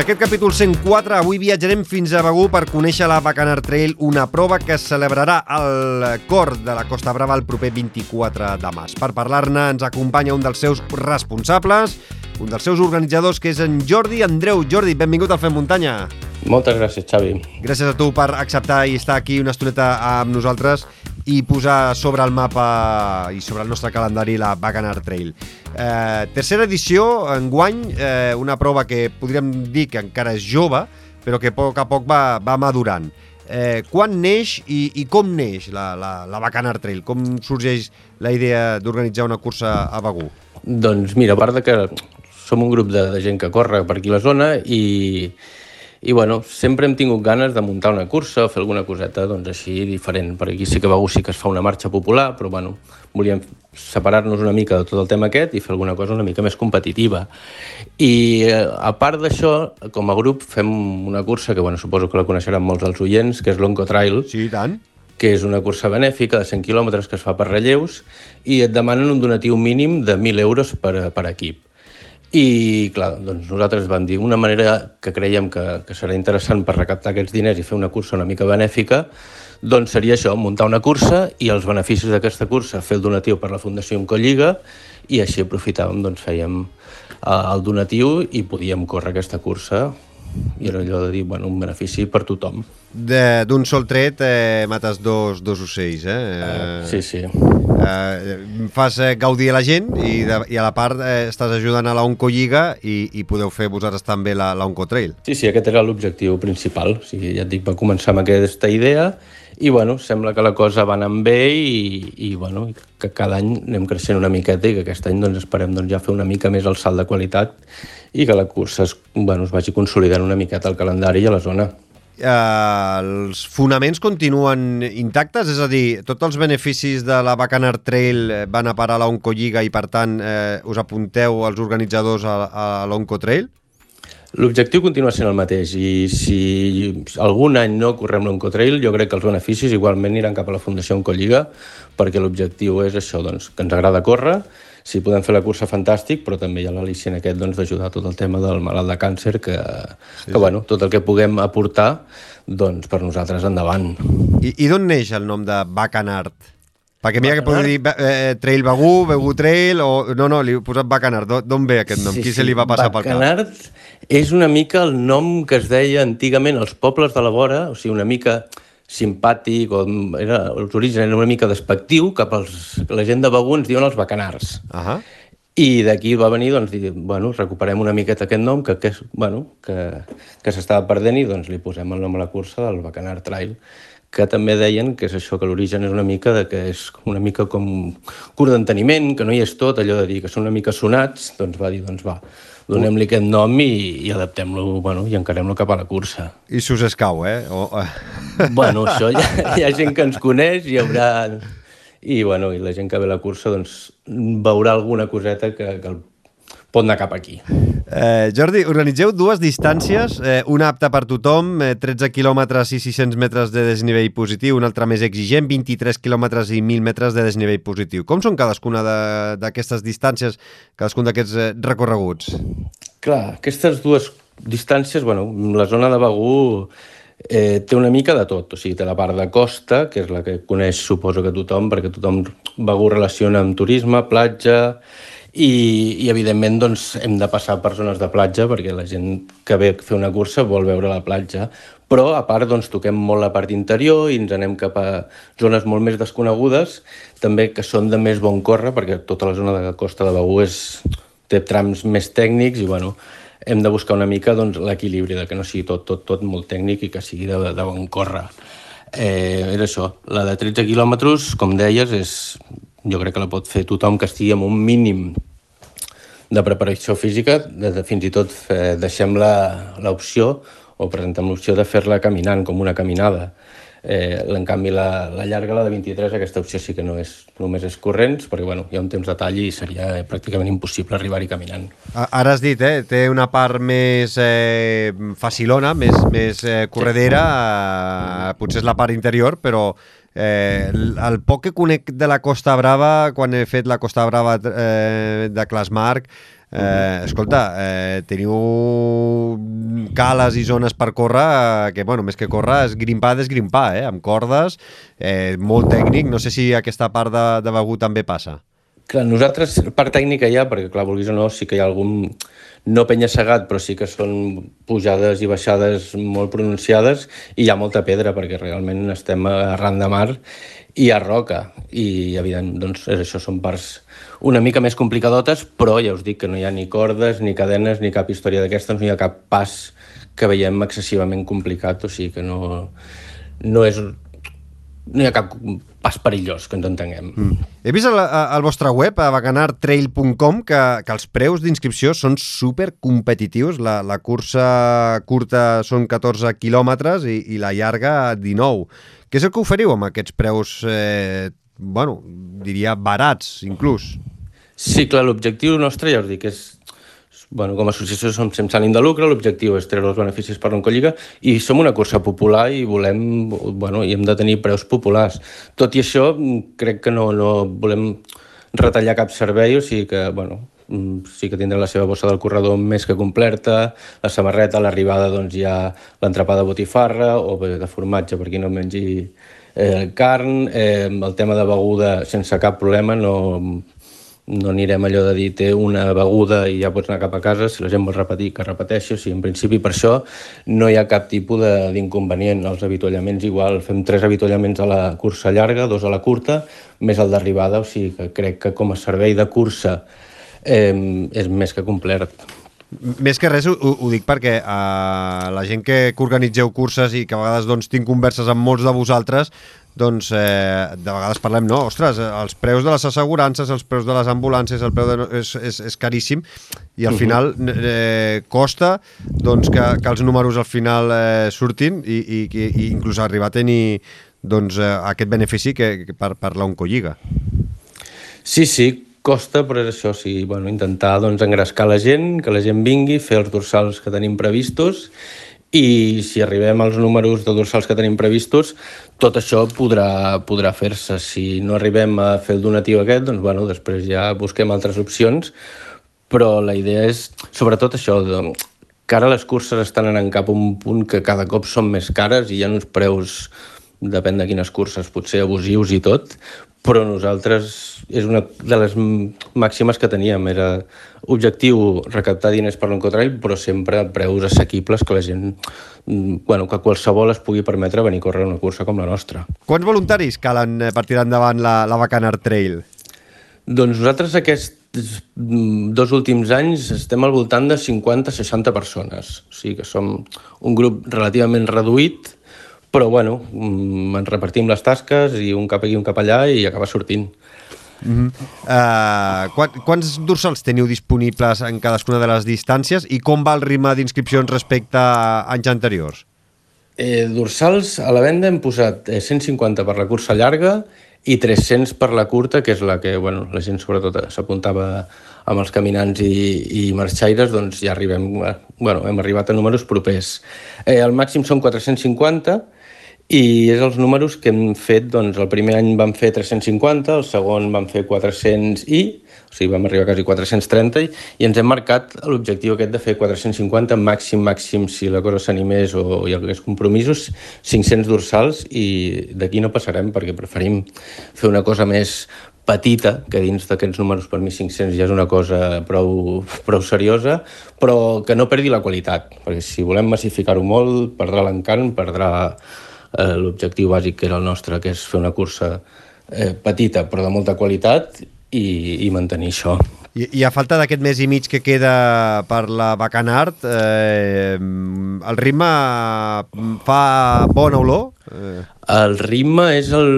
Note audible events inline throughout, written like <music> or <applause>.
aquest capítol 104 avui viatjarem fins a Begú per conèixer la Bacanar Trail, una prova que es celebrarà al cor de la Costa Brava el proper 24 de març. Per parlar-ne ens acompanya un dels seus responsables, un dels seus organitzadors, que és en Jordi Andreu. Jordi, benvingut al Fem Muntanya. Moltes gràcies, Xavi. Gràcies a tu per acceptar i estar aquí una estoneta amb nosaltres i posar sobre el mapa i sobre el nostre calendari la Bacanar Trail. Eh, tercera edició, enguany, eh, una prova que podríem dir que encara és jove, però que a poc a poc va, va madurant. Eh, quan neix i, i com neix la, la, la Bacanar Trail? Com sorgeix la idea d'organitzar una cursa a Begú? Doncs mira, a part de que som un grup de, de gent que corre per aquí la zona i, i bueno, sempre hem tingut ganes de muntar una cursa o fer alguna coseta doncs, així diferent. Per aquí sí que Begur sí que es fa una marxa popular, però bueno, volíem separar-nos una mica de tot el tema aquest i fer alguna cosa una mica més competitiva. I eh, a part d'això, com a grup fem una cursa que bueno, suposo que la coneixeran molts dels oients, que és l'Onco Trail, Sí, tant. que és una cursa benèfica de 100 quilòmetres que es fa per relleus i et demanen un donatiu mínim de 1.000 euros per, per equip. I, clar, doncs nosaltres vam dir una manera que creiem que, que serà interessant per recaptar aquests diners i fer una cursa una mica benèfica, doncs seria això, muntar una cursa i els beneficis d'aquesta cursa fer el donatiu per la Fundació Oncolliga i així aprofitàvem, doncs fèiem eh, el donatiu i podíem córrer aquesta cursa i era allò de dir, bueno, un benefici per tothom. De- D'un sol tret eh, mates dos, dos ocells, eh? eh Sí, sí. eh, fas eh, gaudir a la gent i, de, i a la part eh, estàs ajudant a la Oncolliga i, i podeu fer vosaltres també la, la Oncotrail. Sí, sí, aquest era l'objectiu principal. O sigui, ja et dic, va començar amb aquesta idea i, bueno, sembla que la cosa va anant bé i, i bueno, que cada any anem creixent una miqueta i que aquest any doncs, esperem doncs, ja fer una mica més el salt de qualitat i que la cursa es, bueno, es vagi consolidant una miqueta al calendari i a la zona. Eh, els fonaments continuen intactes? És a dir, tots els beneficis de la Bacanar Trail eh, van a parar a la Oncolliga i, per tant, eh, us apunteu els organitzadors a, a l'Oncotrail? L'objectiu continua sent el mateix i si algun any no correm l'Oncotrail, jo crec que els beneficis igualment aniran cap a la Fundació Oncolliga perquè l'objectiu és això, doncs, que ens agrada córrer, si podem fer la cursa fantàstic, però també hi ha l'al·licient aquest doncs, d'ajudar tot el tema del malalt de càncer, que, sí, que bueno, tot el que puguem aportar, doncs per nosaltres endavant. I, i d'on neix el nom de Bacanart? Perquè mira que podeu dir eh, Trail Begú, Begú Trail, o... No, no, li he posat Bacanart. D'on- ve aquest nom? Qui se li va passar pel cap? Bacanart és una mica el nom que es deia antigament als pobles de la vora, o sigui, una mica simpàtic, o era, els orígens eren una mica despectiu, cap als... La gent de Begú ens diuen els bacanars. Ahà. I d'aquí va venir, doncs, dir, bueno, recuperem una miqueta aquest nom que, que, és, bueno, que, que s'estava perdent i doncs li posem el nom a la cursa del Bacanar Trail que també deien que és això, que l'origen és una mica de que és una mica com curt d'enteniment, que no hi és tot, allò de dir que són una mica sonats, doncs va dir, doncs va, donem-li aquest nom i, i adaptem-lo, bueno, i encarem-lo cap a la cursa. I s'us escau, eh? O, eh. Bueno, això <laughs> hi ha, hi ha gent que ens coneix, hi haurà... I, bueno, i la gent que ve a la cursa doncs, veurà alguna coseta que, que el pot anar cap aquí. Eh, Jordi, organitzeu dues distàncies, eh, una apta per tothom, eh, 13 quilòmetres i 600 metres de desnivell positiu, una altra més exigent, 23 quilòmetres i 1.000 metres de desnivell positiu. Com són cadascuna de- d'aquestes distàncies, cadascun d'aquests eh, recorreguts? Clar, aquestes dues distàncies, bueno, la zona de Begú eh, té una mica de tot, o sigui, té la part de costa, que és la que coneix, suposo que tothom, perquè tothom Begú relaciona amb turisme, platja, i, i evidentment doncs, hem de passar per zones de platja perquè la gent que ve a fer una cursa vol veure la platja, però a part doncs, toquem molt la part interior i ens anem cap a zones molt més desconegudes, també que són de més bon córrer, perquè tota la zona de costa de Begú és, té trams més tècnics i bueno, hem de buscar una mica doncs, l'equilibri, de que no sigui tot, tot, tot molt tècnic i que sigui de, de bon córrer. Eh, és això, la de 13 quilòmetres, com deies, és, jo crec que la pot fer tothom que estigui amb un mínim de preparació física, fins i tot eh, deixem l'opció o presentem l'opció de fer-la caminant, com una caminada. Eh, en canvi, la, la llarga, la de 23, aquesta opció sí que no és, només és corrents, perquè bueno, hi ha un temps de tall i seria eh, pràcticament impossible arribar-hi caminant. Ara has dit, eh? Té una part més eh, facilona, més, més eh, corredera, eh, potser és la part interior, però eh, el, poc que conec de la Costa Brava, quan he fet la Costa Brava eh, de Clasmarc, Eh, escolta, eh, teniu cales i zones per córrer eh, que, bueno, més que córrer, és grimpar, desgrimpar, eh, amb cordes, eh, molt tècnic. No sé si aquesta part de, de Begú també passa. Clar, nosaltres, part tècnica ha, perquè, clar, vulguis o no, sí que hi ha algun, no penya-segat, però sí que són pujades i baixades molt pronunciades i hi ha molta pedra, perquè realment estem arran de mar i ha roca. I, evident, doncs, és això són parts una mica més complicadotes, però ja us dic que no hi ha ni cordes, ni cadenes, ni cap història d'aquestes, no hi ha cap pas que veiem excessivament complicat, o sigui que no, no és no hi ha cap pas perillós, que ens entenguem. Mm. He vist al, vostre web, a bacanartrail.com, que, que els preus d'inscripció són super competitius. La, la cursa curta són 14 quilòmetres i, i la llarga 19. Què és el que oferiu amb aquests preus, eh, bueno, diria barats, inclús? Sí, clar, l'objectiu nostre, ja us dic, és bueno, com a associació som sense ànim de lucre, l'objectiu és treure els beneficis per l'Oncolliga i som una cursa popular i volem, bueno, i hem de tenir preus populars. Tot i això, crec que no, no volem retallar cap servei, o sigui que, bueno, sí que tindrà la seva bossa del corredor més que completa, la samarreta, a l'arribada doncs, hi ha l'entrepà de botifarra o de formatge per qui no mengi eh, carn, eh, el tema de beguda sense cap problema, no, no anirem allò de dir té una beguda i ja pots anar cap a casa, si la gent vol repetir, que repeteixi, o sigui, en principi per això no hi ha cap tipus d'inconvenient. Els avituallaments igual, fem tres avituallaments a la cursa llarga, dos a la curta, més el d'arribada, o sigui que crec que com a servei de cursa eh, és més que complet. Més que res ho, ho dic perquè uh, la gent que, que organitzeu curses i que a vegades doncs, tinc converses amb molts de vosaltres doncs eh, de vegades parlem, no, ostres, els preus de les assegurances, els preus de les ambulàncies, el preu de, és, és, és caríssim i al -huh. final eh, costa doncs, que, que els números al final eh, surtin i, i, i inclús arribar a tenir doncs, eh, aquest benefici que, que per, per l'Oncolliga. Sí, sí, costa, però és això, sí, bueno, intentar doncs, engrescar la gent, que la gent vingui, fer els dorsals que tenim previstos i si arribem als números de dorsals que tenim previstos, tot això podrà, podrà fer-se. Si no arribem a fer el donatiu aquest, doncs bueno, després ja busquem altres opcions, però la idea és, sobretot això, de, que ara les curses estan anant cap a un punt que cada cop són més cares i hi ha uns preus, depèn de quines curses, potser abusius i tot, però nosaltres és una de les màximes que teníem, era objectiu recaptar diners per l'Encotrail, però sempre a preus assequibles que la gent, bueno, que qualsevol es pugui permetre venir a córrer una cursa com la nostra. Quants voluntaris calen eh, per tirar endavant la, la Bacanar Trail? Doncs nosaltres aquests dos últims anys estem al voltant de 50-60 persones, o sigui que som un grup relativament reduït, però bueno, mm, ens repartim les tasques i un cap aquí, un cap allà i acaba sortint. Uh -huh. uh, quan, quants dorsals teniu disponibles en cadascuna de les distàncies i com va el ritme d'inscripcions respecte a anys anteriors? Eh, dorsals a la venda hem posat eh, 150 per la cursa llarga i 300 per la curta, que és la que bueno, la gent sobretot s'apuntava amb els caminants i, i marxaires, doncs ja arribem, eh, bueno, hem arribat a números propers. Eh, el màxim són 450 i és els números que hem fet, doncs el primer any vam fer 350, el segon vam fer 400 i, o sigui, vam arribar a quasi 430 i, i ens hem marcat l'objectiu aquest de fer 450 màxim, màxim, si la cosa s'animés o hi hagués compromisos, 500 dorsals i d'aquí no passarem perquè preferim fer una cosa més petita, que dins d'aquests números per mi 500 ja és una cosa prou, prou seriosa, però que no perdi la qualitat, perquè si volem massificar-ho molt, perdrà l'encant, perdrà eh, l'objectiu bàsic que era el nostre, que és fer una cursa eh, petita però de molta qualitat i, i mantenir això. I, I a falta d'aquest mes i mig que queda per la Bacanart, eh, el ritme fa bona olor? Eh. El ritme és el,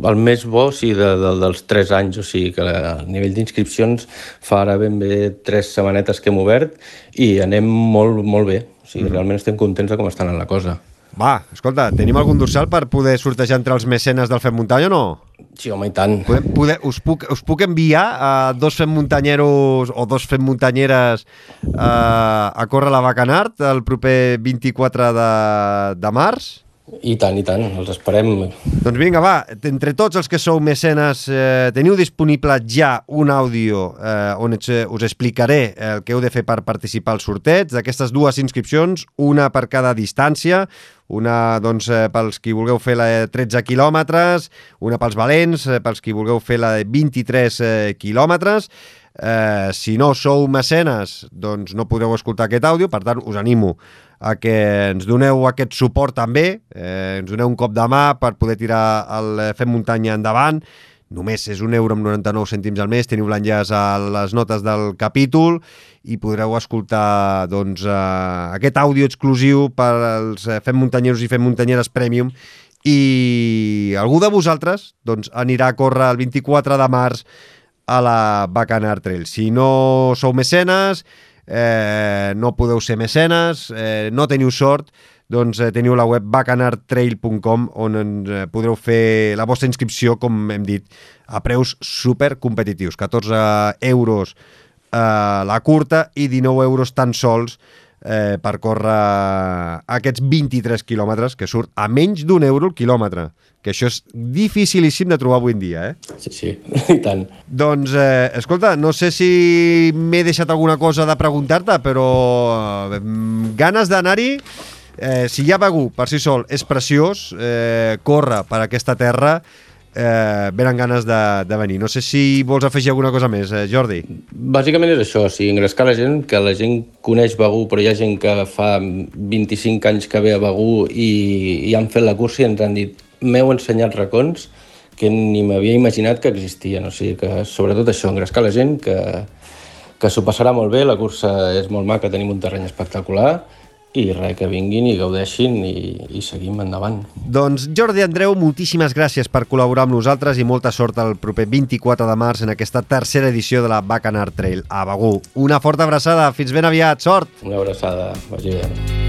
el més bo sí, de, de, dels tres anys, o sigui que a nivell d'inscripcions fa ara ben bé tres setmanetes que hem obert i anem molt, molt bé. O sigui, mm. realment estem contents de com està anant la cosa. Va, escolta, tenim algun dorsal per poder sortejar entre els mecenes del Fem Muntanya o no? Sí, home, i tant. Poder, poder, us, puc, us puc enviar a dos fem muntanyeros o dos fem muntanyeres uh, a córrer la Bacanart el proper 24 de, de març? I tant, i tant, els esperem. Doncs vinga, va, entre tots els que sou mecenes, eh, teniu disponible ja un àudio eh, on ets, us explicaré el que heu de fer per participar al sorteig d'aquestes dues inscripcions, una per cada distància, una doncs, eh, pels qui vulgueu fer la de 13 quilòmetres, una pels valents, eh, pels qui vulgueu fer la de 23 eh, quilòmetres. Eh, si no sou mecenes, doncs no podreu escoltar aquest àudio, per tant us animo a que ens doneu aquest suport també, eh, ens doneu un cop de mà per poder tirar el Fem Muntanya endavant, només és un euro amb 99 cèntims al mes, teniu l'enllaç a les notes del capítol i podreu escoltar doncs, eh, aquest àudio exclusiu per als eh, Fem Muntanyeros i Fem Muntanyeres Premium i algú de vosaltres doncs, anirà a córrer el 24 de març a la Bacanar Trail. Si no sou mecenes, eh, no podeu ser mecenes, eh, no teniu sort, doncs eh, teniu la web bacanartrail.com on eh, podreu fer la vostra inscripció, com hem dit, a preus super competitius. 14 euros eh, la curta i 19 euros tan sols per córrer aquests 23 quilòmetres, que surt a menys d'un euro el quilòmetre, que això és dificilíssim de trobar avui en dia, eh? Sí, sí, <laughs> i tant. Doncs, eh, escolta, no sé si m'he deixat alguna cosa de preguntar-te, però eh, ganes d'anar-hi, eh, si hi ha Begú per si sol és preciós, eh, corre per aquesta terra, eh, venen ganes de, de venir. No sé si vols afegir alguna cosa més, eh, Jordi. Bàsicament és això, o sigui, engrescar la gent, que la gent coneix Begú, però hi ha gent que fa 25 anys que ve a Begú i, i han fet la cursa i ens han dit m'heu ensenyat racons que ni m'havia imaginat que existien. O sigui que, sobretot això, engrescar la gent, que, que s'ho passarà molt bé, la cursa és molt maca, tenim un terreny espectacular, i res, que vinguin i gaudeixin i, i seguim endavant. Doncs Jordi Andreu, moltíssimes gràcies per col·laborar amb nosaltres i molta sort el proper 24 de març en aquesta tercera edició de la Bacanar Trail a Begú. Una forta abraçada, fins ben aviat, sort! Una abraçada, vagi bé.